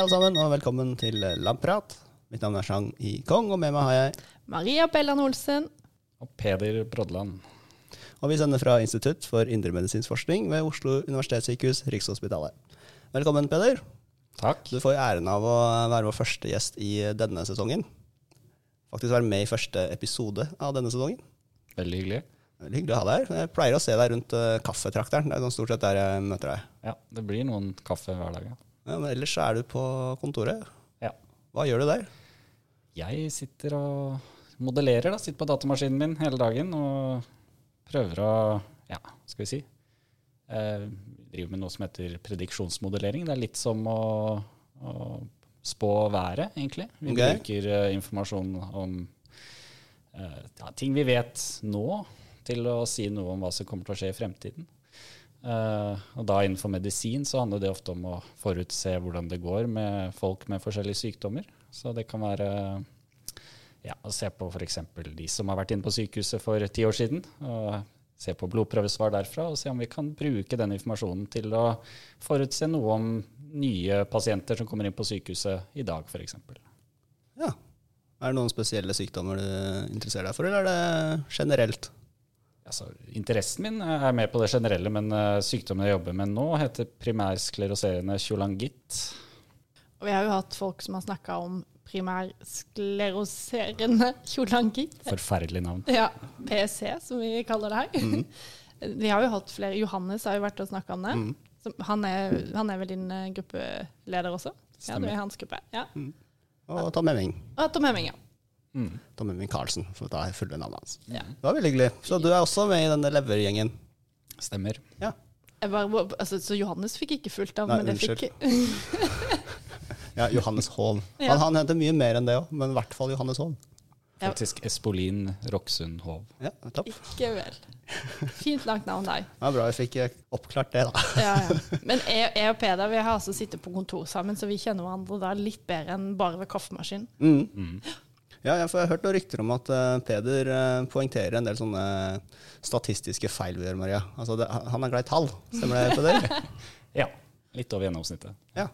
Hei alle sammen, og velkommen til Lamprat. Mitt navn er Chang I. Kong, og med meg har jeg Maria Bellan Olsen. Og Peder Brodland. Og vi sender fra Institutt for indremedisinsk forskning ved Oslo universitetssykehus, Rikshospitalet. Velkommen, Peder. Takk. Du får æren av å være vår første gjest i denne sesongen. Faktisk være med i første episode av denne sesongen. Veldig hyggelig. Veldig hyggelig å ha deg her. Jeg pleier å se deg rundt uh, kaffetrakteren. Det er sånn stort sett der jeg møter deg. Ja, det blir noen kaffe hver dag. Ja. Men ellers er du på kontoret. Ja. Hva gjør du der? Jeg sitter og modellerer, da. Sitter på datamaskinen min hele dagen og prøver å Ja, skal vi si eh, Driver med noe som heter prediksjonsmodellering. Det er litt som å, å spå været, egentlig. Vi okay. bruker uh, informasjon om uh, ja, ting vi vet nå, til å si noe om hva som kommer til å skje i fremtiden. Eh, og da innenfor medisin så handler det ofte om å forutse hvordan det går med folk med forskjellige sykdommer. Så det kan være ja, å se på f.eks. de som har vært inne på sykehuset for ti år siden. og Se på blodprøvesvar derfra og se om vi kan bruke den informasjonen til å forutse noe om nye pasienter som kommer inn på sykehuset i dag, f.eks. Ja. Er det noen spesielle sykdommer du interesserer deg for, eller er det generelt? Altså, interessen min er mer på det generelle, men eh, sykdommen jeg jobber med nå, heter primærskleroserende kjolangitt. Og vi har jo hatt folk som har snakka om primærskleroserende kjolangitt. Forferdelig navn. Ja, PC, som vi kaller det her. Vi har jo hatt flere. Johannes har jo vært og snakka om det. Så han, er, han er vel din eh, gruppeleder også? Stemmer. Ja, du er hans gruppe. Ja. Og Tom Hemming. Og Tom Hemming, ja. Mm. Tom Hemming Karlsen, for å ta fulle navnet hans. Ja. Det var veldig hyggelig. Så du er også med i denne levergjengen? Stemmer. Ja. Jeg bare, altså, så Johannes fikk ikke fullt av, Nei, men det fikk ja Johannes Holm. Ja. Han, han heter mye mer enn det òg, men i hvert fall Johannes Holm. Faktisk Espolin Roksund Hov. Ja, topp. Ikke vel. Fint langt navn, deg. Det var bra vi fikk eh, oppklart det, da. Ja, ja. Men jeg, jeg og Peder vi har altså sittet på kontor sammen, så vi kjenner hverandre da litt bedre enn bare ved kaffemaskinen. Mm. Ja, jeg har hørt noen rykter om at eh, Peder eh, poengterer en del sånne statistiske feil vi gjør, Maria. Altså, det, han er glad i tall. Stemmer det, Peder? Ja, litt over gjennomsnittet. Ja.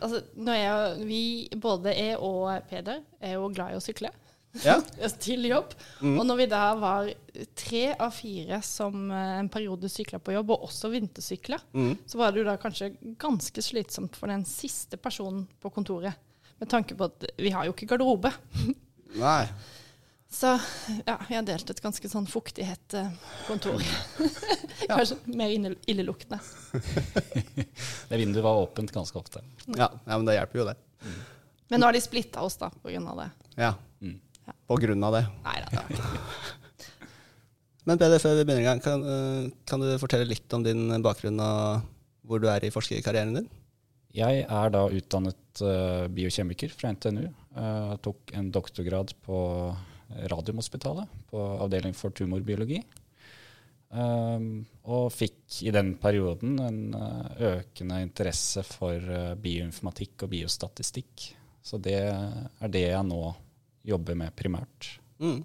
Altså, når jeg, vi, både jeg og Peder er jo glad i å sykle ja. til jobb. Og når vi da var tre av fire som eh, en periode sykla på jobb, og også vintersykla, Mm. så var det jo da kanskje ganske slitsomt for den siste personen på kontoret. Med tanke på at vi har jo ikke garderobe. Nei. Så ja, jeg har delt et ganske sånn fuktighet-kontor. Kanskje mer illeluktende. Det vinduet var åpent ganske ofte. Ja, ja, men det hjelper jo, det. Men nå har de splitta oss, da, på grunn av det. Ja. Mm. På grunn av det. Nei da. Men Peder, før vi begynner i gang, kan, eh, kan du fortelle litt om din bakgrunn og hvor du er i forskerkarrieren din? Jeg er da utdannet eh, biokjemiker fra NTNU. Uh, tok en doktorgrad på Radiumhospitalet, på avdeling for tumorbiologi. Um, og fikk i den perioden en eh, økende interesse for eh, bioinformatikk og biostatistikk. Så det er det jeg nå jobber med primært. Mm.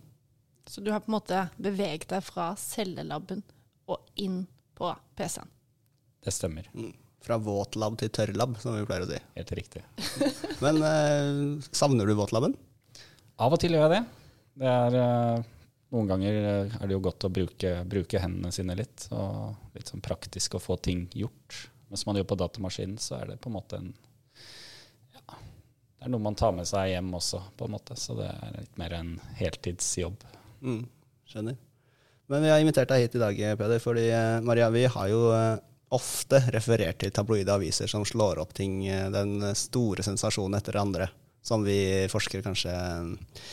Så du har på en måte beveget deg fra cellelaben og inn på PC-en. Det stemmer. Mm. Fra våtlab til tørrlab, som vi pleier å si. Helt riktig. Men eh, savner du våtlaben? Av og til gjør jeg det. det er, eh, noen ganger eh, er det jo godt å bruke, bruke hendene sine litt. Og litt sånn praktisk å få ting gjort. Mens man gjør på datamaskinen, så er det på en måte en ja, Det er noe man tar med seg hjem også, på en måte. Så det er litt mer en heltidsjobb. Mm. Skjønner. Men vi har invitert deg hit i dag, Peder, fordi eh, Maria, vi har jo eh, ofte referert til tabloide aviser som slår opp ting, eh, den store sensasjonen etter det andre, som vi forskere kanskje eh,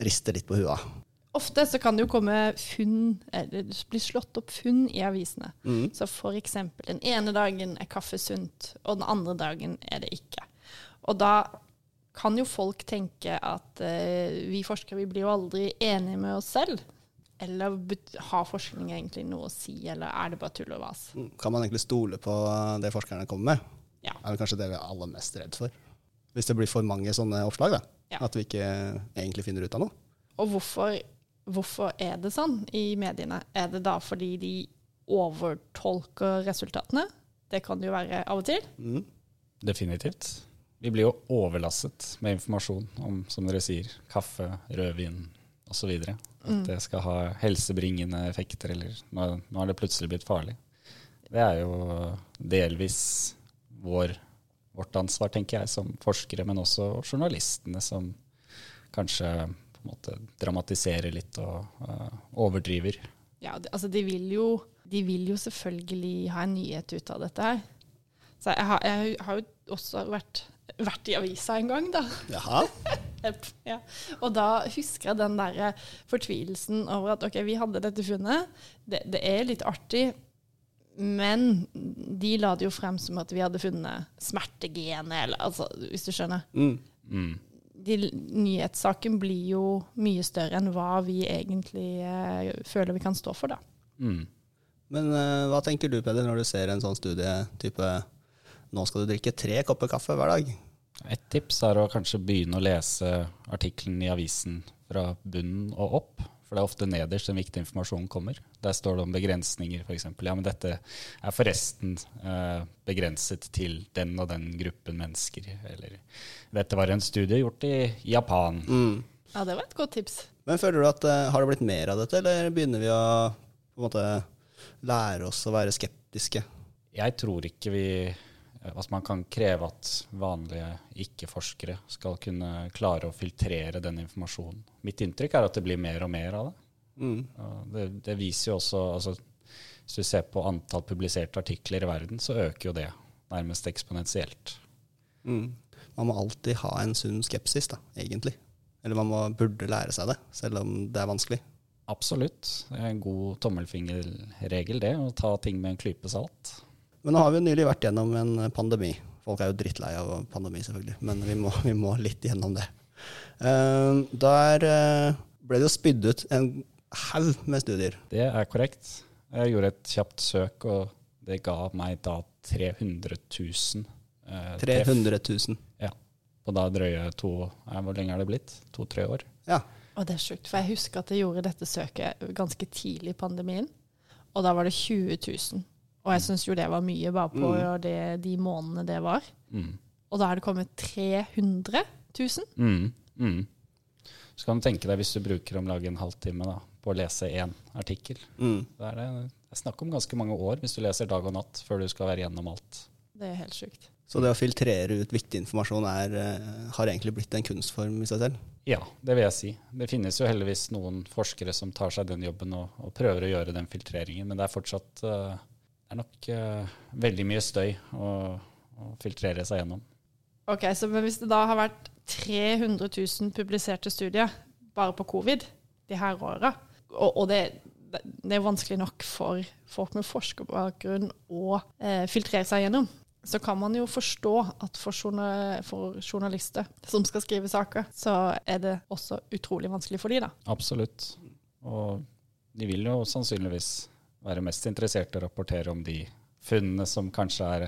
rister litt på huet av. Ofte så kan det jo komme funn, eller blir slått opp funn i avisene. Mm. Så for eksempel den ene dagen er kaffe sunt, og den andre dagen er det ikke. Og da kan jo folk tenke at eh, vi forskere vi blir jo aldri enige med oss selv. Eller har forskning egentlig noe å si, eller er det bare tull og vas? Mm. Kan man egentlig stole på det forskerne kommer med? Ja. er det kanskje det vi er aller mest redd for. Hvis det blir for mange sånne oppslag, da. Ja. At vi ikke egentlig finner ut av noe. Og hvorfor, hvorfor er det sånn i mediene? Er det da fordi de overtolker resultatene? Det kan det jo være av og til. Mm. Definitivt. vi blir jo overlastet med informasjon om, som dere sier, kaffe, rødvin osv. At det skal ha helsebringende effekter, eller nå, nå er det plutselig blitt farlig. Det er jo delvis vår, vårt ansvar, tenker jeg, som forskere, men også journalistene, som kanskje på en måte dramatiserer litt og uh, overdriver. Ja, altså de vil, jo, de vil jo selvfølgelig ha en nyhet ut av dette her. Så jeg har, jeg har jo også vært, vært i avisa en gang, da. Jaha. Ja. Og da husker jeg den der fortvilelsen over at OK, vi hadde dette funnet. Det, det er litt artig, men de la det jo frem som at vi hadde funnet smertegenet, eller altså, hvis du skjønner. Mm. Mm. De, nyhetssaken blir jo mye større enn hva vi egentlig eh, føler vi kan stå for, da. Mm. Men eh, hva tenker du, Peder, når du ser en sånn studie type nå skal du drikke tre kopper kaffe hver dag? Et tips er å kanskje begynne å lese artikkelen i avisen fra bunnen og opp. For det er ofte nederst den viktige informasjonen kommer. Der står det om begrensninger, f.eks. Ja, men dette er forresten eh, begrenset til den og den gruppen mennesker. Eller dette var en studie gjort i Japan. Mm. Ja, det var et godt tips. Men føler du at eh, har det blitt mer av dette, eller begynner vi å på en måte lære oss å være skeptiske? Jeg tror ikke vi Altså man kan kreve at vanlige ikke-forskere skal kunne klare å filtrere den informasjonen. Mitt inntrykk er at det blir mer og mer av det. Mm. Det, det viser jo også altså, Hvis du ser på antall publiserte artikler i verden, så øker jo det nærmest eksponentielt. Mm. Man må alltid ha en sunn skepsis, da, egentlig. Eller man må, burde lære seg det, selv om det er vanskelig. Absolutt. Det er en god tommelfingerregel, det. Å ta ting med en klype salt. Men nå har vi jo nylig vært gjennom en pandemi. Folk er jo drittlei av pandemi, selvfølgelig, men vi må, vi må litt gjennom det. Uh, der uh, ble det jo spydd ut en haug med studier. Det er korrekt. Jeg gjorde et kjapt søk, og det ga meg da 300 000 Uh, 300 000. Ja. På da drøye to eh, Hvor lenge er det blitt? To-tre år? Ja. Og det er sjukt, for jeg husker at jeg gjorde dette søket ganske tidlig i pandemien. Og da var det 20 000. Og jeg syns jo det var mye, bare på Mm. det, de månedene det var. Mm. Og da er det kommet 300 000. Mm. Mm. Så kan du tenke deg hvis du bruker om lag en halvtime da, på å lese én artikkel. Mm. Da er det, det er snakk om ganske mange år hvis du leser dag og natt før du skal være gjennom alt. Det er helt sjukt. Så det å filtrere ut viktig informasjon er, eh, har egentlig blitt en kunstform i seg selv. Ja, det vil jeg si. Det finnes jo heldigvis noen forskere som tar seg den jobben og, og prøver å gjøre den filtreringen, men det er fortsatt eh, det er nok uh, veldig mye støy å, å filtrere seg gjennom. Ok, så men Hvis det da har vært 300 000 publiserte studier bare på covid de her åra, og, og det, det er vanskelig nok for folk med forskerbakgrunn å eh, filtrere seg gjennom, så kan man jo forstå at for, journal for journalister som skal skrive saker, så er det også utrolig vanskelig for de da. Absolutt. Og de vil jo sannsynligvis være mest interessert i å rapportere om de funnene som kanskje er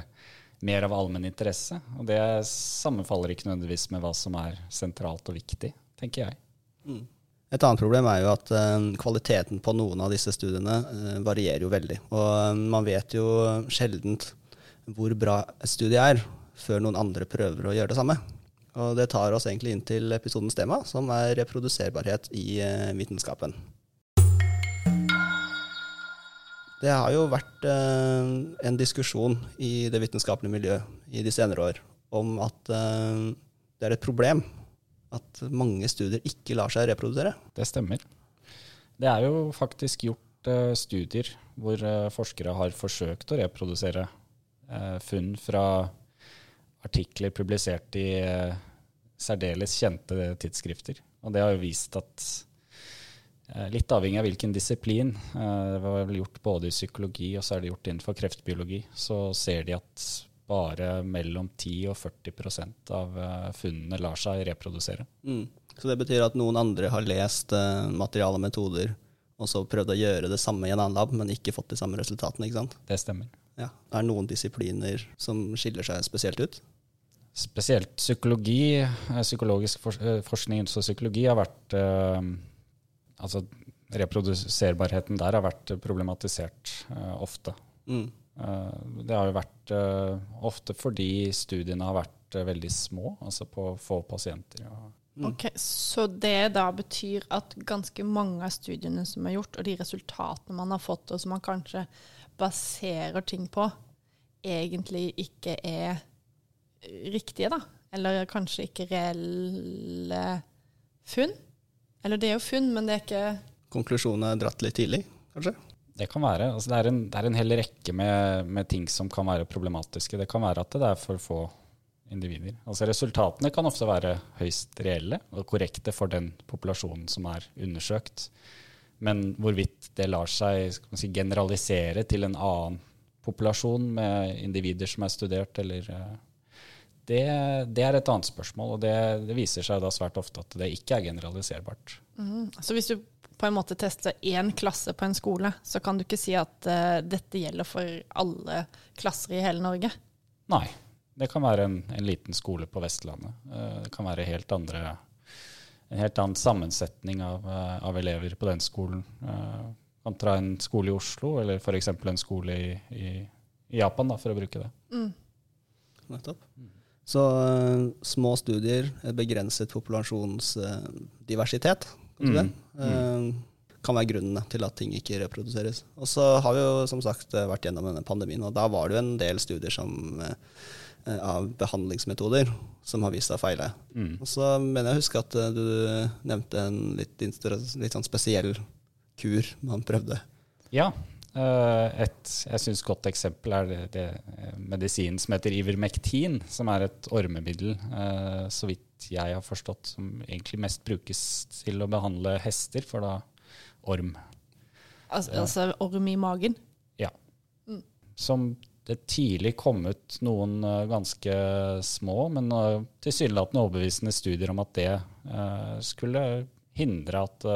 mer av allmenn interesse. Og det sammenfaller ikke nødvendigvis med hva som er sentralt og viktig, tenker jeg. Mm. Et annet problem er jo at eh, kvaliteten på noen av disse studiene eh, varierer jo veldig. Og eh, man vet jo sjeldent hvor bra et studie er, før noen andre prøver å gjøre det samme. Og det tar oss egentlig inn til episodens tema, som er reproduserbarhet i vitenskapen. Det har jo vært eh, en diskusjon i det vitenskapelige miljøet i de senere år om at eh, det er et problem at mange studier ikke lar seg reprodusere. Det stemmer. Det er jo faktisk gjort eh, studier hvor eh, forskere har forsøkt å reprodusere eh, funn fra artikler publisert i eh, særdeles kjente tidsskrifter. Og det har jo vist at Litt avhengig av hvilken disiplin. eh, Det var vel gjort både i psykologi og så er det gjort innenfor kreftbiologi. Så ser de at bare mellom 10 og 40 av eh, funnene lar seg reprodusere. Mm. Så det betyr at noen andre har lest eh, materiale og metoder, og så prøvd å gjøre det samme i en annen lab, men ikke fått de samme resultatene. ikke sant? Det stemmer. Ja. Det er noen disipliner som skiller seg spesielt ut. Spesielt psykologi, eh, psykologisk eh, forskning innenfor psykologi har vært eh, Altså reproduserbarheten der har vært problematisert uh, ofte. Mm. Uh, det har jo vært uh, ofte fordi studiene har vært veldig små, altså på få pasienter. Ja. Ok, Så det da betyr at ganske mange av studiene som er gjort, og de resultatene man har fått, og som man kanskje baserer ting på, egentlig ikke er riktige, da? Eller kanskje ikke reelle funn? Eller det er jo funn, men det er ikke Konklusjonen er dratt litt tidlig, kanskje? Det kan være. Altså det, er en, det er en hel rekke med, med, ting som kan være problematiske. Det kan være at det er for få individer. Altså Resultatene kan ofte være høyst reelle og korrekte for den populasjonen som er undersøkt. Men hvorvidt det lar seg si, generalisere til en annen populasjon med individer som er studert, eller eh, det, det er et annet spørsmål. Og det, det, viser seg da svært ofte at det ikke er generaliserbart. Mm. Så hvis du på en måte tester én klasse på en skole, så kan du ikke si at uh, dette gjelder for alle klasser i hele Norge? Nei. Det kan være en, en liten skole på Vestlandet. Uh, det kan være helt andre, en helt annen sammensetning av, uh, av elever på den skolen. kontra en skole i Oslo, eller f.eks. en skole i, i, i, Japan, da, for å bruke det. Mm. Nettopp. Så små studier, begrenset populasjonsdiversitet, Mm. Uh, kan være grunnene til at ting ikke reproduseres. Og så har vi jo som sagt vært gjennom denne pandemien, og da var det jo en del studier som, av behandlingsmetoder som har vist seg å feile. Mm. Og så mener jeg å huske at du nevnte en litt, litt sånn spesiell kur man prøvde. Ja. Et jeg synes godt eksempel er det, det medisinen som heter Ivermektin, som er et ormemiddel, så vidt jeg har forstått, som egentlig mest brukes til å behandle hester, for da orm. Altså, altså orm i magen? Ja. Mm. Som det tidlig kom ut noen ganske små, men tilsynelatende overbevisende studier om at det skulle hindre at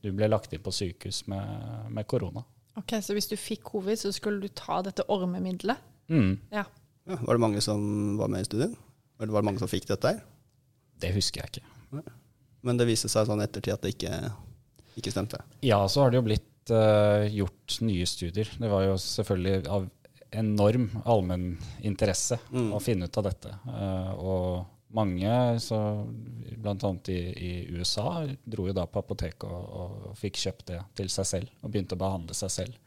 du ble lagt inn på sykehus med, med, korona. Ok, Så hvis du fikk covid, så skulle du ta dette ormemiddelet? Mm. Ja. ja. Var det mange som var med i studien? Eller var det mange som fikk dette her? Det husker jeg ikke. Men det viste seg sånn ettertid at det ikke, ikke stemte? Ja, så har det jo blitt uh, gjort nye studier. Det var jo selvfølgelig av enorm allmenninteresse mm. å finne ut av dette. Uh, og mange, så bl.a. I, i USA, dro jo da på apoteket og, og, fikk kjøpt det til seg selv og begynte å behandle seg selv.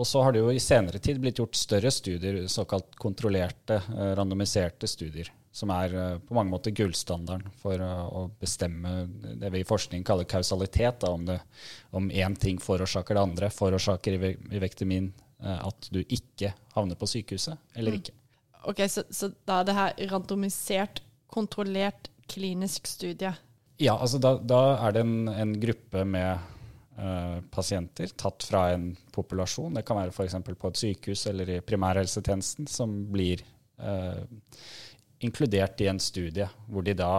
Og så har det jo i senere tid blitt gjort større studier, såkalt kontrollerte, uh, randomiserte studier som er eh, på mange måter gullstandarden for eh, å bestemme det vi i forskning kaller kausalitet. Da, om, det, om én ting forårsaker det andre. Forårsaker i vektemin eh, at du ikke havner på sykehuset, eller mm. ikke. Ok, Så, så da er det her randomisert, kontrollert klinisk studie? Ja, altså da, da er det en, en gruppe med uh, pasienter tatt fra en populasjon. Det kan være f.eks. på et sykehus eller i primærhelsetjenesten, som blir uh, inkludert i en studie hvor de da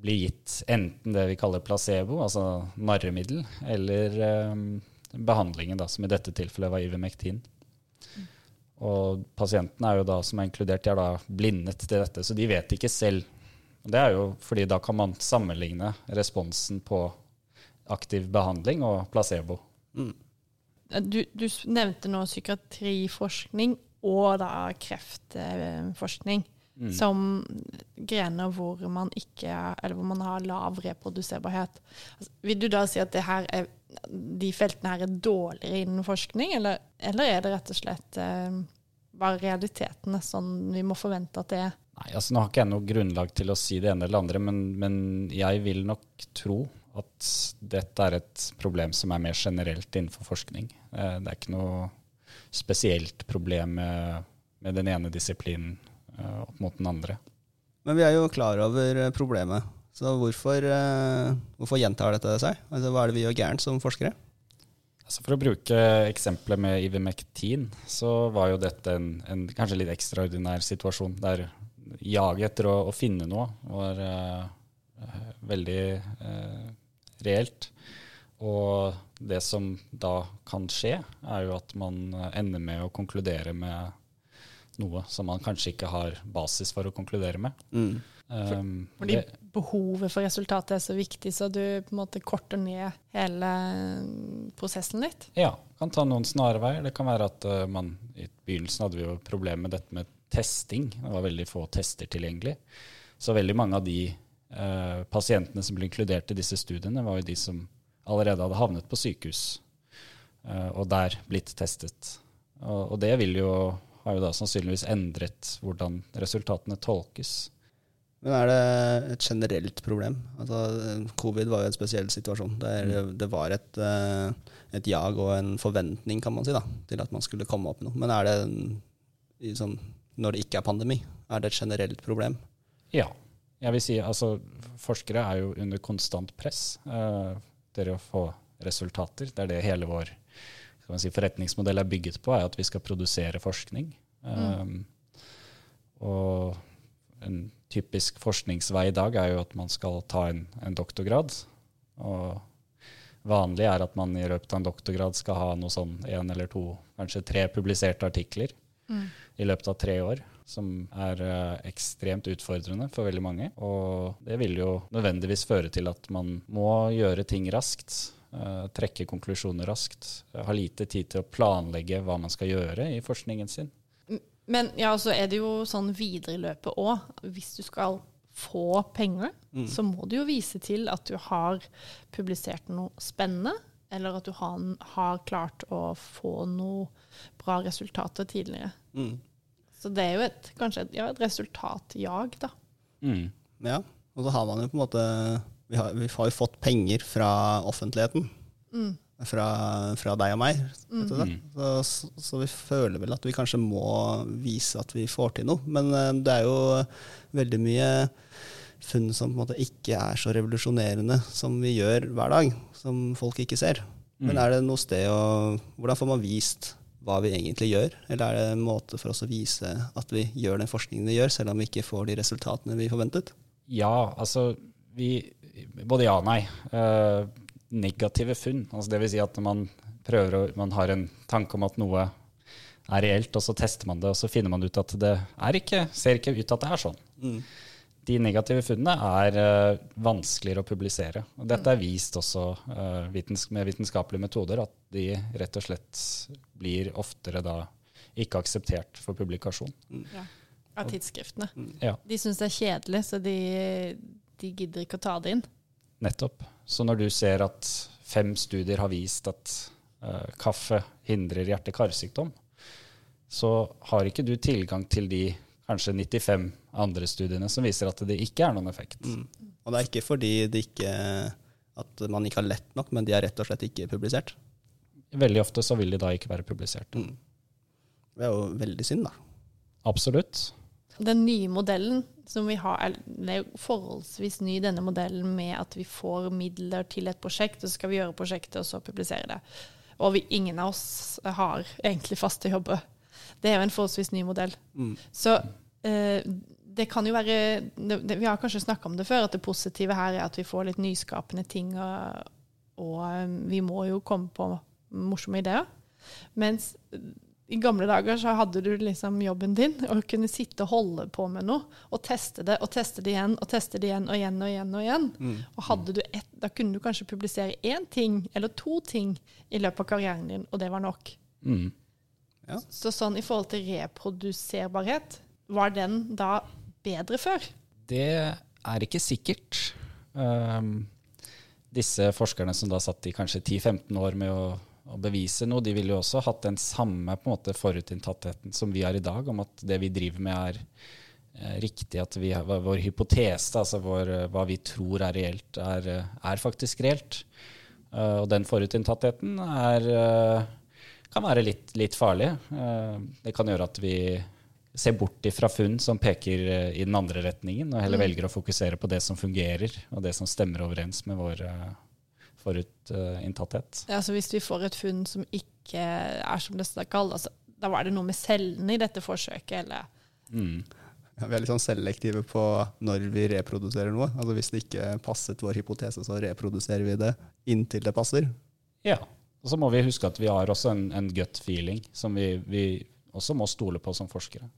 blir gitt enten det vi kaller placebo, altså narremiddel, eller um, behandlingen, da, som i dette tilfellet var Ivermectin. Og pasientene er jo da, som er inkludert, de er da blindet til dette, så de vet ikke selv. Det er jo fordi da kan man sammenligne responsen på aktiv behandling og placebo. Mm. Du, du, nevnte nå psykiatriforskning og da kreftforskning mm. som grener hvor man, ikke, hvor man har lav reproduserbarhet. Altså, vil du da si at er, de feltene her er dårligere innen forskning, eller, eller er det rett og slett eh, bare realitetene sånn vi må forvente at det er? Nei, altså Nå har ikke jeg noe grunnlag til å si det ene eller andre, men, men jeg vil nok tro at dette er et problem som er mer generelt innenfor forskning. Eh, det er ikke noe spesielt problem med, med den ene disiplinen opp mot den andre. Men vi er jo klar over eh, problemet. Så hvorfor, eh, hvorfor gjentar dette seg? Altså, hva er det vi gjør gærent som forskere? Altså for å bruke eksempelet med Ivermectin, så var jo dette en, en kanskje litt ekstraordinær situasjon der jaget etter å, å, finne noe var uh, veldig uh, reelt. Og det som da kan skje, er jo at man ender med å konkludere med noe som man kanskje ikke har basis for å konkludere med. Mm. Um, Fordi behovet for resultatet er så viktig, så du på en måte korter ned hele prosessen litt? Ja, kan ta noen snarveier. Det kan være at uh, man i begynnelsen hadde vi jo problemer med dette med testing. Det var veldig få tester tilgjengelig. Så veldig mange av de uh, pasientene som ble inkludert i disse studiene, var jo de som allerede hadde havnet på sykehus eh, og der blitt testet. Og, og det vil jo, har jo da sannsynligvis endret hvordan resultatene tolkes. Men er det et generelt problem? Altså, Covid var jo en spesiell situasjon. Der det var et, eh, et jag og en forventning kan man si, da, til at man skulle komme opp med noe. Men er det, sånn, når det ikke er pandemi, er det et generelt problem? Ja. Jeg vil si altså forskere er jo under konstant press eh, til å få resultater. Det er det hele vår si, forretningsmodell er bygget på, er at vi skal produsere forskning. Um, og en typisk forskningsvei i dag er jo at man skal ta en, en doktorgrad. Og vanlig er at man i løpet av en doktorgrad skal ha noe sånn én eller to, kanskje tre publiserte artikler i løpet av tre år. Som er eh, ekstremt utfordrende for veldig mange. Og det vil jo nødvendigvis føre til at man må gjøre ting raskt. Eh, trekke konklusjoner raskt. Ha lite tid til å planlegge hva man skal gjøre i forskningen sin. Men ja, så er det jo sånn videre i løpet òg. Hvis du skal få penger, så må du jo vise til at du har publisert noe spennende, eller at du har, har klart å få noe bra resultater tidligere. Mm. Så det er jo et, kanskje et, ja, et resultatjag, da. Mm. Ja, og så har man jo på en måte Vi har, vi har jo fått penger fra offentligheten. Fra, fra deg og meg. Vet du det? Så, så, vi føler vel at vi kanskje må vise at vi får til noe. Men eh, det er jo veldig mye funn som på en måte ikke er så revolusjonerende som vi gjør hver dag. Som folk ikke ser. Men er det noe sted å Hvordan får man vist hva vi egentlig gjør? Eller er det en måte for oss å vise at vi gjør den forskningen vi gjør, selv om vi ikke får de resultatene vi forventet? Ja, altså vi Både ja og nei. Uh, negative funn. Altså det vil si at man prøver å Man har en tanke om at noe er reelt, og så tester man det, og så finner man ut at det er ikke, ser ikke ut til at det er sånn. De negative funnene er uh, vanskeligere å publisere. Og dette er vist også uh, vitens med vitenskapelige metoder, at de rett og slett blir oftere da ikke akseptert for publikasjon. Ja. Av tidsskriftene. Ja. De syns det er kjedelig, så de, de gidder ikke å ta det inn. Nettopp. Så når du ser at fem studier har vist at uh, kaffe hindrer hjerte-karsykdom, så har ikke du tilgang til de kanskje 95 andre studiene som viser at det ikke er noen effekt. Og det er ikke fordi det ikke, at man ikke har lett nok, men de er rett og slett ikke publisert. Veldig ofte så vil de da ikke være publisert. Det er jo veldig synd, da. Absolutt. Den nye modellen som vi har, det er jo forholdsvis ny, denne modellen med at vi får midler til et prosjekt, og så skal vi gjøre prosjektet, og så publisere det. Og vi, ingen av oss har egentlig faste jobber. Det er jo en forholdsvis ny modell. Så eh, det kan jo være det, det, Vi har kanskje snakka om det før, at det positive her er at vi får litt nyskapende ting, og, og eh, vi må jo komme på morsomme ideer. Mens i gamle dager så hadde du liksom jobben din og kunne sitte og holde på med noe og teste det og teste det igjen og teste det igjen og igjen og igjen. Og igjen. Og hadde du et, da kunne du kanskje publisere én ting eller to ting i løpet av karrieren din, og det var nok. Mm. Ja. Så sånn i forhold til reproduserbarhet, var den da bedre før? Det er ikke sikkert. Um, disse forskerne som da satt i kanskje 10-15 år med å, å bevise noe, de ville jo også hatt den samme på en måte forutinntattheten som vi har i dag, om at det vi driver med er eh, riktig, at vi, vår hypotese, altså vår, eh, hva vi tror er reelt, er, eh, er faktisk reelt. Uh, og den forutinntattheten er, uh, kan være litt, litt farlig. Uh, det kan gjøre at vi ser bort ifra funn som peker i den andre retningen, og heller velger å fokusere på det som fungerer, og det som stemmer overens med vår uh, Ja, så Hvis vi får et funn som ikke er som det skal, altså, da var det noe med cellene i dette forsøket, eller Mm. Ja, vi er litt sånn selektive på når vi reproduserer noe. Altså Hvis det ikke passet vår hypotese, så reproduserer vi det inntil det passer. Ja. Og så må vi huske at vi har også en, en gut feeling som vi, vi også må stole på som forskere.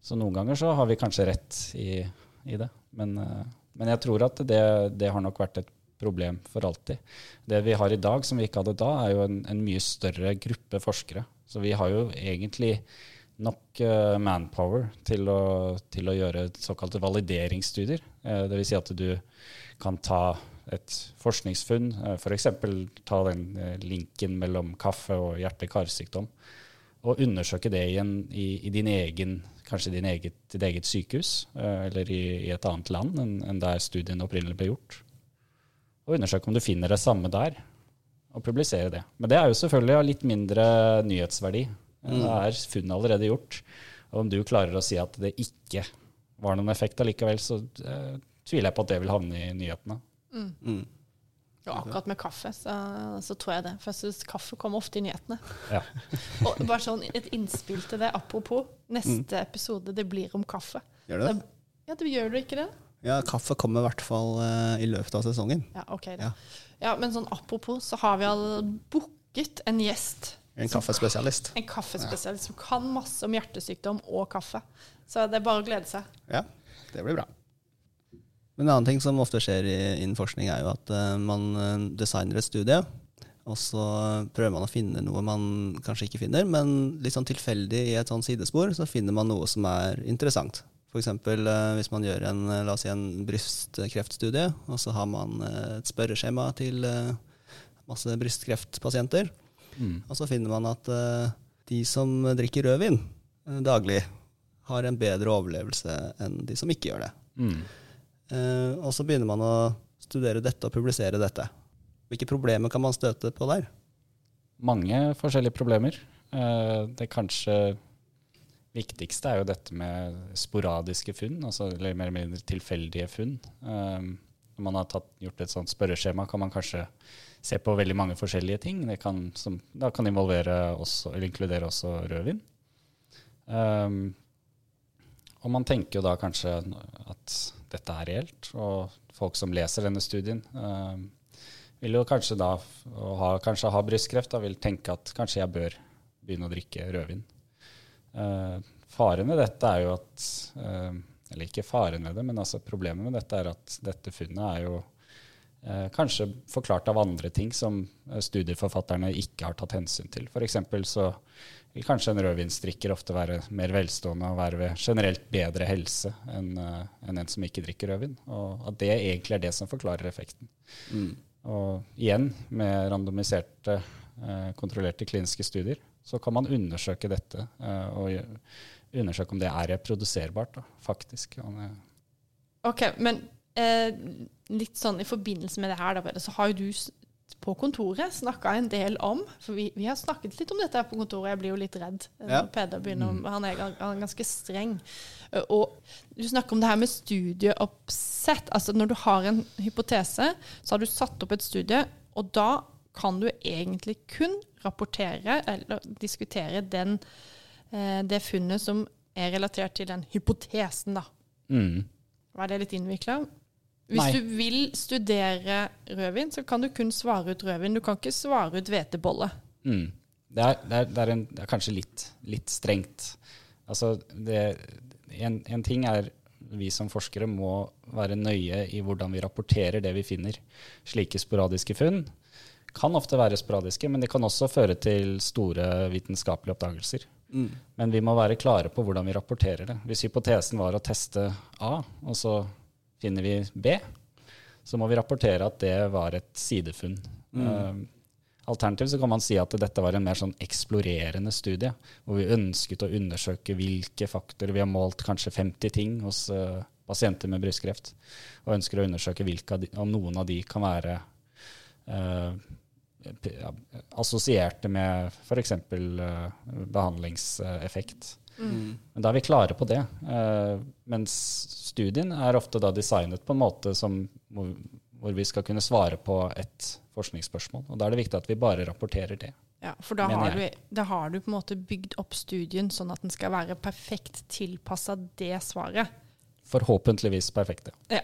Så noen ganger så har vi kanskje rett i, i det. Men, eh, men jeg tror at det, det har nok vært et problem for alltid. Det vi har i dag som vi ikke hadde da, er jo en, en mye større gruppe forskere. Så vi har jo egentlig nok uh, manpower til å, til å gjøre såkalte valideringsstudier. Uh, Dvs. Si at du kan ta et forskningsfunn, uh, f.eks. ta den uh, linken mellom kaffe og hjerte-karsykdom, og undersøke det i, i, i din egen, kanskje din eget, ditt eget sykehus, eller i, i, et annet land enn, enn der studien opprinnelig ble gjort. Og undersøke om du finner det samme der, og publisere det. Men det er jo selvfølgelig av litt mindre nyhetsverdi. Mm. Det er funnet allerede gjort. Og om du klarer å si at det ikke var noen effekt allikevel, så uh, tviler jeg på at det vil havne i nyhetene. Mm. Mm. Og akkurat med kaffe, så, så, tror jeg det. For jeg syns kaffe kommer ofte i nyhetene. Ja. og bare sånn et innspill til det, apropos. Neste mm. episode, det blir om kaffe. Gjør det? ja, det gjør du ikke det? Ja, kaffe kommer i hvert fall uh, i løpet av sesongen. Ja, ok da. Ja. ja, Men sånn apropos, så har vi all booket en gjest en kaffespesialist. En kaffespesialist som kan masse om hjertesykdom og kaffe. Så det er bare å glede seg. Ja, det blir bra. Men en annen ting som ofte skjer innen forskning, er jo at uh, man eh, designer et studie, og så prøver man å finne noe man kanskje ikke finner, men litt sånn tilfeldig i et sånn sidespor så finner man noe som er interessant. F.eks. Uh, hvis man gjør en, la oss si en brystkreftstudie, og så har man et spørreskjema til masse brystkreftpasienter. Mm. Og så finner man at de som drikker rødvin daglig, har en bedre overlevelse enn de som ikke gjør det. Mm. Og så begynner man å studere dette og publisere dette. Hvilke problemer kan man støte på der? Mange forskjellige problemer. det er kanskje viktigste er jo dette med sporadiske funn, altså, eller mer eller mindre tilfeldige funn. når man har tatt, gjort et sånt spørreskjema, kan man kanskje se på veldig mange forskjellige ting. Det kan, som da kan involvere også, inkludere også rødvin. Um, og man tenker jo da kanskje at dette er reelt, og folk som leser denne studien, um, vil jo kanskje da ha, kanskje ha brystkreft, da vil tenke at kanskje jeg bør begynne å drikke rødvin. Uh, faren med dette er jo at uh, Eller ikke faren med det, men altså problemet med dette er at dette funnet er jo Eh, kanskje forklart av andre ting som eh, studieforfatterne ikke har tatt hensyn til. F.eks. så vil kanskje en rødvinsdrikker ofte være mer velstående og være ved generelt bedre helse enn en, en som ikke drikker rødvin. Og at det egentlig er det som forklarer effekten. Mm. Og igjen, med randomiserte, kontrollerte kliniske studier, så kan man undersøke dette uh, og undersøke om det er reproduserbart, da, faktisk. Ok, men eh, litt sånn i forbindelse med det her, da, så har jo du på kontoret snakka en del om For vi, vi, har snakket litt om dette her på kontoret. Jeg blir jo litt redd ja. Peder begynner mm. Han er, han er ganske streng. Eh, og du snakker om det her med studieoppsett. Altså når du har en hypotese, så har du satt opp et studie, og da kan du egentlig kun rapportere eller diskutere den, eh, det funnet som er relatert til den hypotesen, da. Mm. Var det litt innvikla? Hvis Nei. du vil studere rødvin, så kan du kun svare ut rødvin. Du kan ikke svare ut hvetebolle. Mm. Det, er, det, er, det, er en, det, er, kanskje litt, litt strengt. Altså, en, en, ting er vi som forskere må være nøye i hvordan vi rapporterer det vi finner. Slike sporadiske funn kan ofte være sporadiske, men de kan også føre til store vitenskapelige oppdagelser. Mm. Men vi må være klare på hvordan vi rapporterer det. Hvis hypotesen var å teste A, og så Finner vi B, så må vi rapportere at det var et sidefunn. Mm. Uh, Alternativt så kan man si at dette var en mer sånn eksplorerende studie, hvor vi ønsket å undersøke hvilke faktorer Vi har målt kanskje 50 ting hos uh, pasienter med brystkreft, og ønsker å undersøke hvilke, om noen av de kan være uh, assosierte med f.eks. Uh, behandlingseffekt. Mm. Men da er vi klare på det. Uh, mens studien er ofte da designet på en måte som, hvor, hvor, vi skal kunne svare på et forskningsspørsmål. Og da er det viktig at vi bare rapporterer det. Ja, For da har, du, da har, du, på en måte bygd opp studien sånn at den skal være perfekt tilpassa det svaret. Forhåpentligvis perfekt, ja.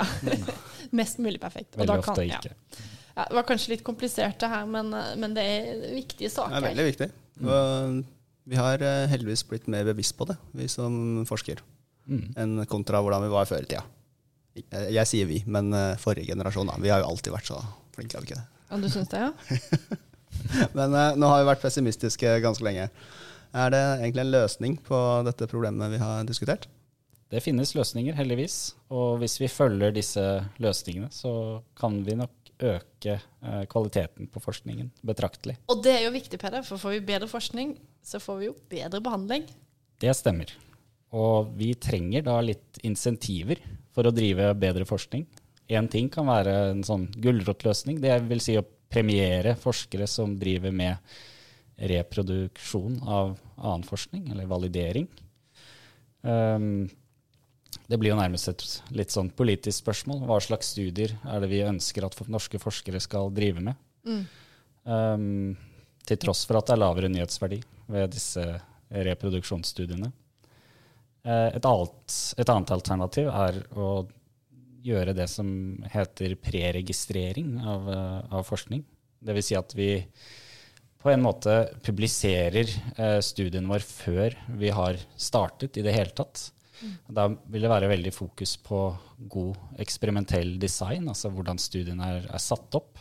Mest mulig perfekt. Veldig kan, ofte ikke. Ja. Ja, det var kanskje litt komplisert det her, men, men det er viktige saker. Det er veldig viktig. Og Vi har eh, heldigvis blitt mer bevisst på det, vi som forsker, mm. enn kontra hvordan vi var før i tida. Jeg, jeg sier vi, men forrige generasjon, da. Vi har jo alltid vært så flinke, har vi ikke det? Ja, du syns det, ja? men nå har vi vært pessimistiske ganske lenge. Er det egentlig en løsning på dette problemet vi har diskutert? Det finnes løsninger, heldigvis. Og hvis vi følger disse løsningene, så kan vi nok øke eh, kvaliteten på forskningen betraktelig. Og det er jo viktig, Peder, for får vi bedre forskning, så får vi jo bedre behandling. Det stemmer. Og vi trenger da litt insentiver for å drive bedre forskning. Én ting kan være en sånn gulrotløsning. Det vil si å premiere forskere som driver med reproduksjon av annen forskning, eller validering. Um, det blir jo nærmest et litt sånn politisk spørsmål. Hva slags studier er det vi ønsker at norske forskere skal drive med? Mm. Um, til tross for at det er lavere nyhetsverdi ved disse reproduksjonsstudiene. Uh, et, annet, et, annet, alternativ er å gjøre det som heter preregistrering av, uh, av forskning. Dvs. Si at vi på en måte publiserer uh, studien vår før vi har startet i det hele tatt. Da vil det være veldig fokus på god eksperimentell design, altså hvordan studiene er, er satt opp.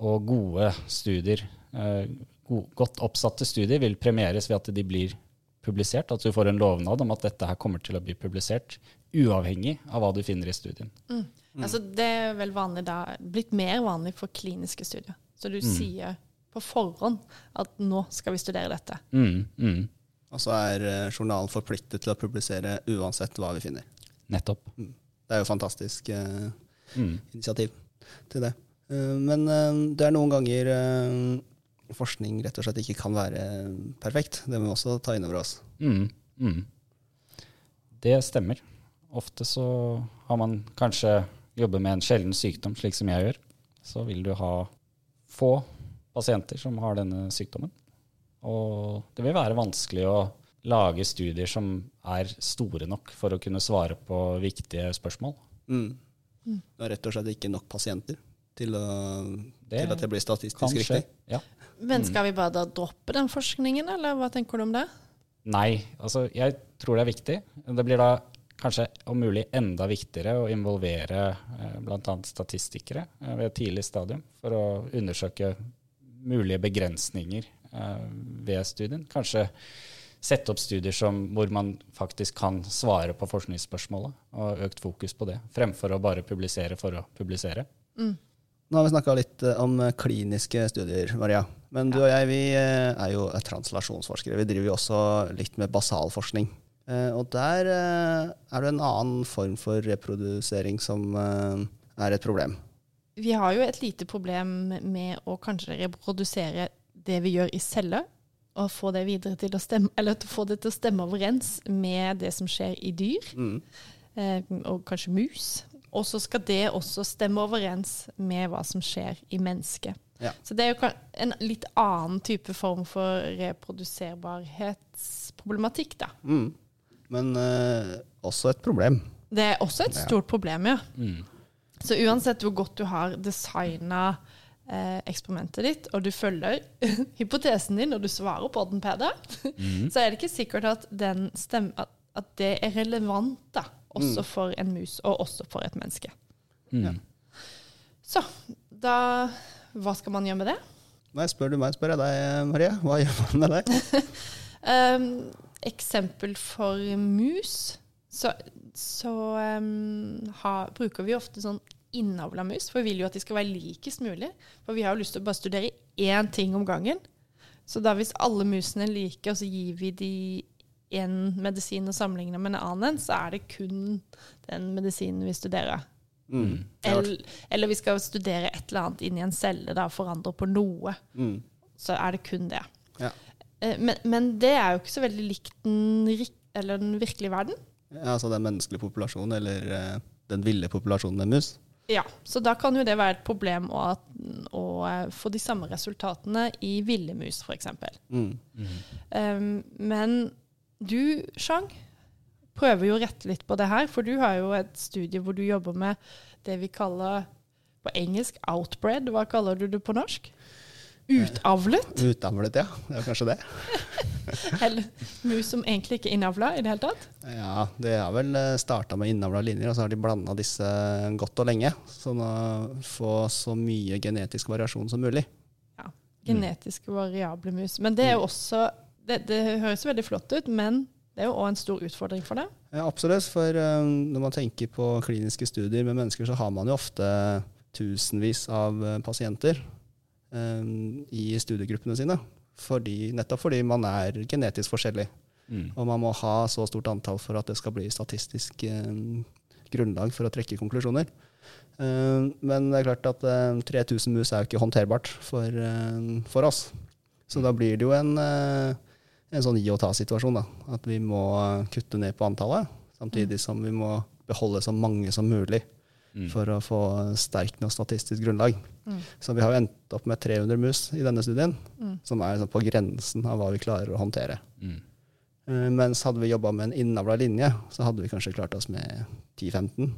Og gode studier, eh, go godt oppsatte studier vil premieres ved at de blir publisert. At du får en lovnad om at dette her kommer til å bli publisert, uavhengig av hva du finner i studien. Mm. Mm. Altså, det er vel vanlig da, blitt mer vanlig for kliniske studier. Så du mm. sier på forhånd at nå skal vi studere dette. Mm, mm. Og så er eh, journalen forpliktet til å publisere uansett hva vi finner. Nettopp. Mm. Det er jo fantastisk eh, mm. initiativ til det. Uh, men uh, det er noen ganger forskning rett og slett ikke kan være perfekt. Det må vi også ta inn over oss. Mm. mm. Det stemmer. Ofte så har man kanskje jobbet med en sjelden sykdom, slik som jeg gjør. Så vil du ha få pasienter som har denne sykdommen. Og det vil være vanskelig å lage studier som er store nok for å kunne svare på viktige spørsmål. Mm. mm. Det er rett og slett ikke nok pasienter til, å, det til at det blir statistisk riktig. Ja. Men skal vi bare da droppe den forskningen, eller hva tenker du om det? Nei, altså jeg tror det er viktig. Det blir da kanskje om mulig enda viktigere å involvere eh, bl.a. statistikere eh, ved et tidlig stadium for å undersøke mulige begrensninger ved studien. Kanskje sette opp studier som, hvor man faktisk kan svare på forskningsspørsmålet, og økt fokus på det, fremfor å bare publisere for å publisere. Mm. Nå har vi snakka litt eh, om eh, kliniske studier, Maria. Men du og jeg vi er jo translasjonsforskere. Vi driver jo også litt med basalforskning. Og der er det en annen form for reprodusering som er et problem. Vi har jo et lite problem med å kanskje reprodusere det vi gjør i celler, og få det til å stemme, eller få det til å stemme overens med det som skjer i dyr, mm. eh, og kanskje mus. Og så skal det også stemme overens med hva som skjer i mennesket. Ja. Så det er jo en litt annen type form for reproduserbarhetsproblematikk, da. Mm. Men eh, også et problem. Det er også et stort ja. problem, ja. Mm. Så uansett hvor godt du har designa eh, eksperimentet ditt, og du følger hypotesen din, når du svarer på den, Peder, mm. så er det ikke sikkert at, stemmer, at, at det er relevant da, også mm. for en mus, og også for et menneske. Mm. Ja. Så da Hva skal man gjøre med det? Nei, spør du meg, spør jeg deg, Marie. Hva gjør man med det? um, eksempel for mus, så, så um, ha, bruker vi ofte sånn innavla mus, for vi vil jo at de skal være likest mulig. For vi har jo lyst til å bare studere én ting om gangen. Så da hvis alle musene er like, og så gir vi de én medisin og sammenligner med en annen, så er det kun den medisinen vi studerer. Mm, eller, eller, vi skal studere et eller annet inni en celle da, forandre på noe. Mm. Så er det kun det. Ja. Eh, men, men, det er jo ikke så veldig likt den, den virkelige verden. Ja, altså den menneskelige populasjonen, eller uh, den ville populasjonen med mus? Ja, så da kan jo det være et problem å, å eh, få de samme resultatene i ville mus, f.eks. Mm. Mm. Um, men du, Chang, prøver jo å rette litt på det her, for du har jo et studie hvor du jobber med det vi kaller på engelsk outbred. Hva kaller du det på norsk? Utavlet? Utavlet, ja. Det er kanskje det. Eller mus som egentlig ikke er innavla i det hele tatt? Ja, det har vel eh, starta med innavla linjer, og så har de blanda disse godt og lenge. Sånn å få så mye genetisk variasjon som mulig. Ja. Genetisk variable mus. Men det er jo også det, det høres veldig flott ut, men det er jo òg en stor utfordring for det? Ja, absolutt. For um, når man tenker på kliniske studier med mennesker, så har man jo ofte tusenvis av uh, pasienter i studiegruppene sine. Fordi, nettopp fordi man er genetisk forskjellig. Mm. Og man må ha så stort antall for at det skal bli statistisk eh, grunnlag for å trekke konklusjoner. Eh, men det er klart at eh, 3000 mus er jo ikke håndterbart for, um, for oss. Så da blir det jo en, uh, en sånn gi og ta-situasjon. At vi må kutte ned på antallet, samtidig som vi må beholde så mange som mulig Mm. for å få sterkt noe statistisk grunnlag. Mm. Så vi har jo endt opp med 300 mus i denne studien, Mm. som er sånn på grensen av hva vi klarer å håndtere. Mm. Eh, Mens hadde vi jobba med en innavla linje, så hadde vi kanskje klart oss med 10-15.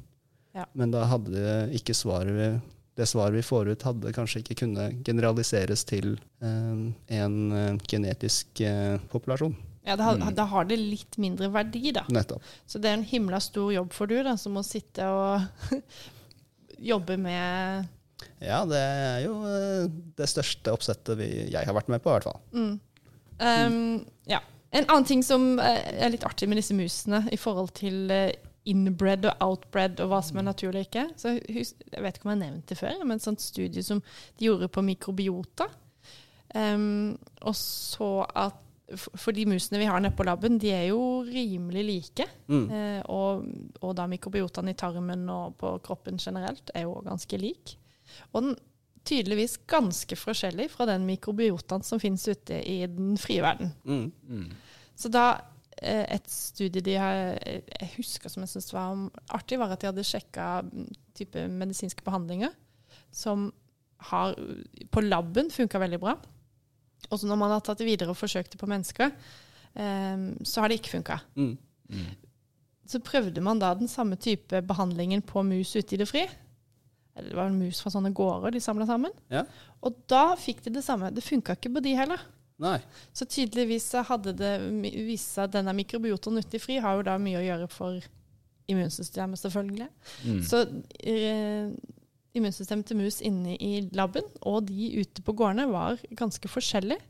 Ja. Men da hadde ikke svaret vi, det svaret vi får ut, hadde kanskje ikke kunnet generaliseres til eh, en eh, genetisk eh, populasjon. Ja, da, har- Mm. da har det litt mindre verdi, da. Nettopp. Så det er en himla stor jobb for du, da, som må sitte og jobbe med Ja, det er jo eh, det største oppsettet vi, jeg har vært med på, i hvert fall. mm. Um, Ja. En annen ting som eh, er litt artig med disse musene i forhold til eh, inbred og outbred og hva som er naturlig og ikke. Så jeg vet ikke om jeg har nevnt det før, men et sånt studie som de gjorde på mikrobiota. Um, og så at For de musene vi har nede på laben, de er jo rimelig like. Mm. Eh, og, og da mikrobiotaen i tarmen og på kroppen generelt er jo ganske lik. Og den tydeligvis ganske forskjellig fra den mikrobiotaen som finnes ute i den frie verden. Mm. Mm. Så da eh, et studie de har, jeg husker som jeg syntes var artig, var at de hadde sjekka type medisinske behandlinger som har på laben funka veldig bra. Og så når man har tatt det videre og forsøkt det på mennesker, um, så har det ikke funka. Mm. Mm. Så prøvde man da den samme type behandlingen på mus ute i det fri. Det var en mus fra sånne gårder de samla sammen. Ja. Og da fikk de det samme. Det funka ikke på de heller. Nei. Så tydeligvis hadde det vist seg at denne mikrobiotaen ute i fri har jo da mye å gjøre for immunsystemet, selvfølgelig. Mm. Så eh, immunsystemet til mus inne i laben og de ute på gårdene var ganske forskjellige.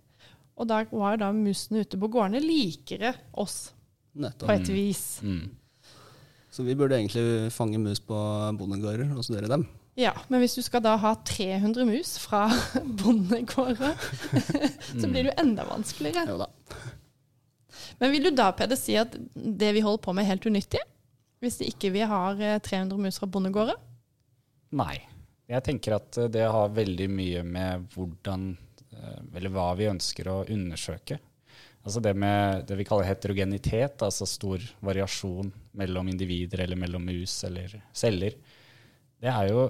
Og da var da musene ute på gårdene likere oss, Nettom. på et Mm. vis. Mm. Så vi burde egentlig fange mus på bondegårder og studere dem. Ja, men hvis du skal da ha 300 mus fra bondegårder, så blir det jo enda vanskeligere. Jo da. Men vil du da, Peder, si at det vi holder på med er helt unyttig? Hvis ikke vi har eh, 300 mus fra bondegårder? Nei. Jeg tenker at eh, det har veldig mye med hvordan eh, Eller hva vi ønsker å undersøke. Altså det med det vi kaller heterogenitet, altså stor variasjon mellom individer eller mellom mus eller celler. Det er jo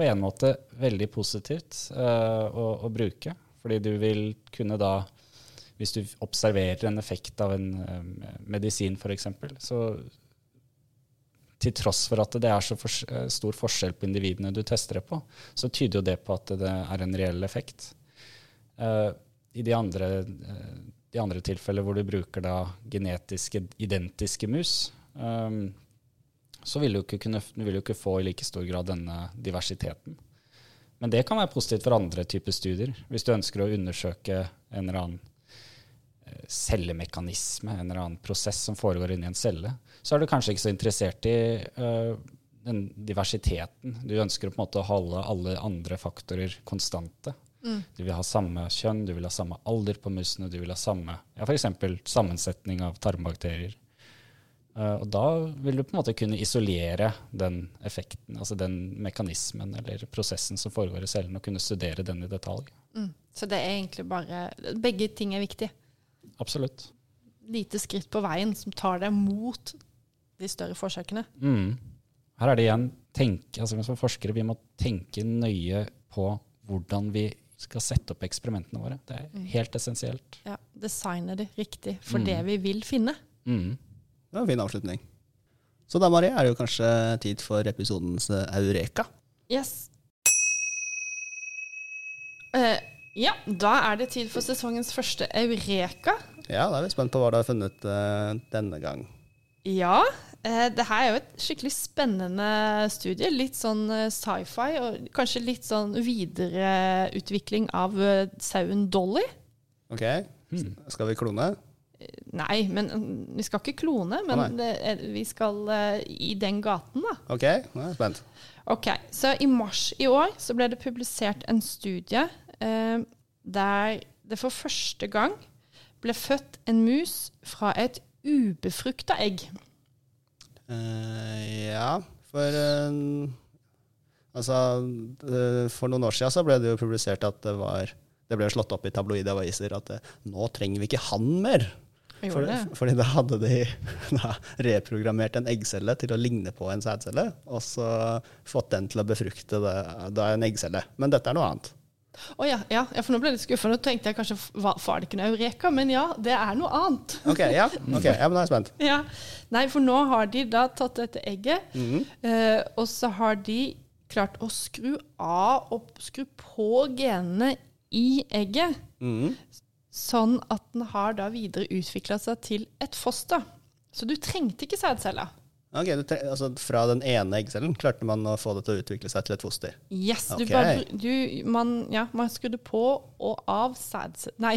på en måte veldig positivt uh, å, å bruke. Fordi du vil kunne da, hvis du observerer en effekt av en uh, medisin f.eks., så til tross for at det er så fors eh, stor forskjell på individene du tester det på, så tyder jo det på at det er en reell effekt. Uh, I de andre, uh, de andre tilfeller hvor du bruker da genetiske identiske mus, um, så vil du, kunne, du vil jo ikke få i like stor grad denne diversiteten. Men det kan være positivt for andre typer studier. Hvis du ønsker å undersøke en eller annen cellemekanisme, en eller annen prosess som foregår inni en celle, så er du kanskje ikke så interessert i uh, den diversiteten. Du ønsker å på en måte holde alle andre faktorer konstante. Mm. Du vil ha samme kjønn, du vil ha samme alder på musene, du vil ha samme ja, f.eks. sammensetning av tarmbakterier. Uh, og da vil du på en måte kunne isolere den effekten, altså den mekanismen eller prosessen som foregår i cellen, og kunne studere den i detalj. Mm. Så det er egentlig bare Begge ting er viktige. Absolutt. Lite skritt på veien som tar deg mot de større forsøkene. Mm. Her er det igjen tenke, altså Som forskere vi må tenke nøye på hvordan vi skal sette opp eksperimentene våre. Det er Mm. helt essensielt. Ja, Designe det riktig for Mm. det vi vil finne. Mm. Det var en fin avslutning. Så da, Marie, er det jo kanskje tid for episodens eh, Eureka. Yes. Eh, ja, da er det tid for sesongens første Eureka. Ja, da er vi spent på hva du har funnet uh, denne gang. Ja, Uh, det her er jo et skikkelig spennende studie. Litt sånn eh, sci-fi, og kanskje litt sånn videreutvikling av uh, sauen Dolly. Ok? Skal vi klone? Nei, men mm, vi skal ikke klone, men oh, det vi skal i den gaten, da. Ok, nå er jeg spent. Ok, så i mars i år så ble det publisert en studie eh, der det for første gang ble født en mus fra et ubefrukta egg. Eh, ja, for eh, Altså, eh, for noen år siden så ble det jo publisert at det var Det ble slått opp i tabloide aviser at eh, nå trenger vi ikke han mer. For, det. fordi da hadde de da, reprogrammert en eggcelle til å ligne på en sædcelle, og så fått den til å befrukte det, da en eggcelle. Men dette er noe annet. Å ja, ja, ja, for nå ble jeg litt skuffa. Nå tenkte jeg kanskje var, det ikke noe eureka, men ja, det er noe annet. Ok, ja, ok, ja men da er jeg spent. Ja. Nei, for nå har de da tatt dette egget, eh, og så har de klart å skru av og skru på genene i egget, Mhm. sånn at den har da videre utvikla seg til et foster. Så du trengte ikke sædceller. Ok, tre altså Fra den ene eggcellen klarte man å få det til å utvikle seg til et foster. Yes, du bare, du, man, ja, man skrudde på og av sædceller Nei,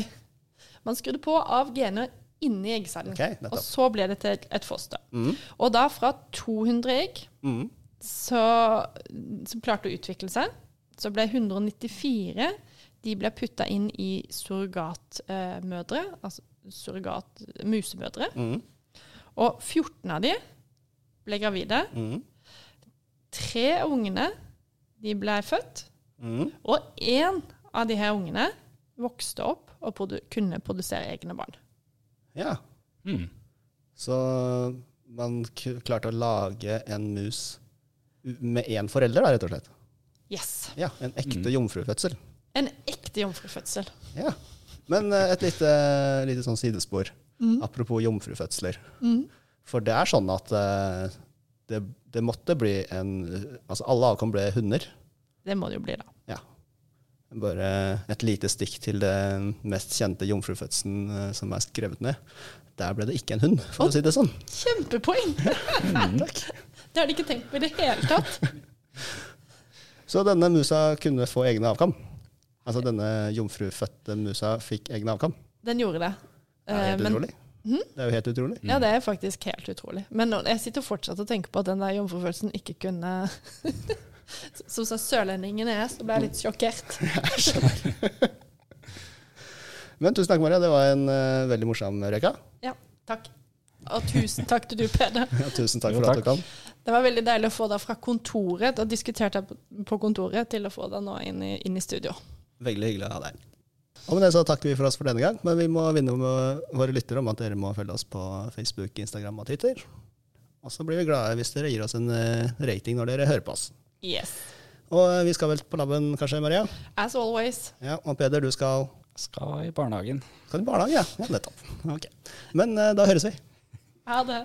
man skrudde på av gener inni eggcellen. Okay, og så ble det til et, foster. foster. Og da fra 200 egg mm. så, som klarte å utvikle seg, så ble 194 de ble putta inn i surrogatmødre, altså surrogat-musemødre. Mm. Og 14 av de ble gravide. Mm. Tre av ungene de ble født, Mm. og én av de her ungene vokste opp og produ kunne produsere egne barn. Ja, Mm. så man k klarte å lage en mus med én forelder, da, rett og slett. Yes. Ja, En ekte jomfrufødsel. En ekte jomfrufødsel. Ja. Men eh, et lite, lite sånn sidespor. Mm. Apropos jomfrufødsler. For det er sånn at eh, det, det måtte bli en Altså alle avkom ble hunder. Det må det jo bli, da. Ja. Bare et lite stikk til den mest kjente jomfrufødselen eh, som er skrevet ned. Der ble det ikke en hund, for å si det sånn. Kjempepoeng! Takk. Det har de ikke tenkt på i det hele tatt. Så denne musa kunne få egne avkam? Altså denne jomfrufødte musa fikk egne avkam? Den gjorde det. Det er Eh, helt men- utrolig. Det er jo helt utrolig. Ja, det er faktisk helt utrolig. Men nå, jeg sitter fortsatt og tenker på at den der jomfrufølelsen ikke kunne Som så sørlendingen er, så ble jeg litt sjokkert. Men tusen takk, Maria. Det var en uh, veldig morsom reka. Ja, takk. Og tusen takk til du, Peder. Ja, tusen takk Jo, for at du kom. Det var veldig deilig å få deg fra kontoret, og diskutert deg på- på kontoret, til å få deg nå inn i, inn i studio. Veldig hyggelig å ha deg. Og med det så takker vi for oss for denne gang, men vi må vinne med våre lyttere om at dere må følge oss på Facebook, Instagram og Twitter. Og så blir vi glade hvis dere gir oss en eh, rating når dere hører på oss. Yes. Og eh, vi skal vel på laben kanskje, Maria? As always. Ja, og Peder, du skal, Skal i barnehagen. skal i barnehagen, Ja, ja nettopp. Okay. Men eh, da høres vi. Ha det.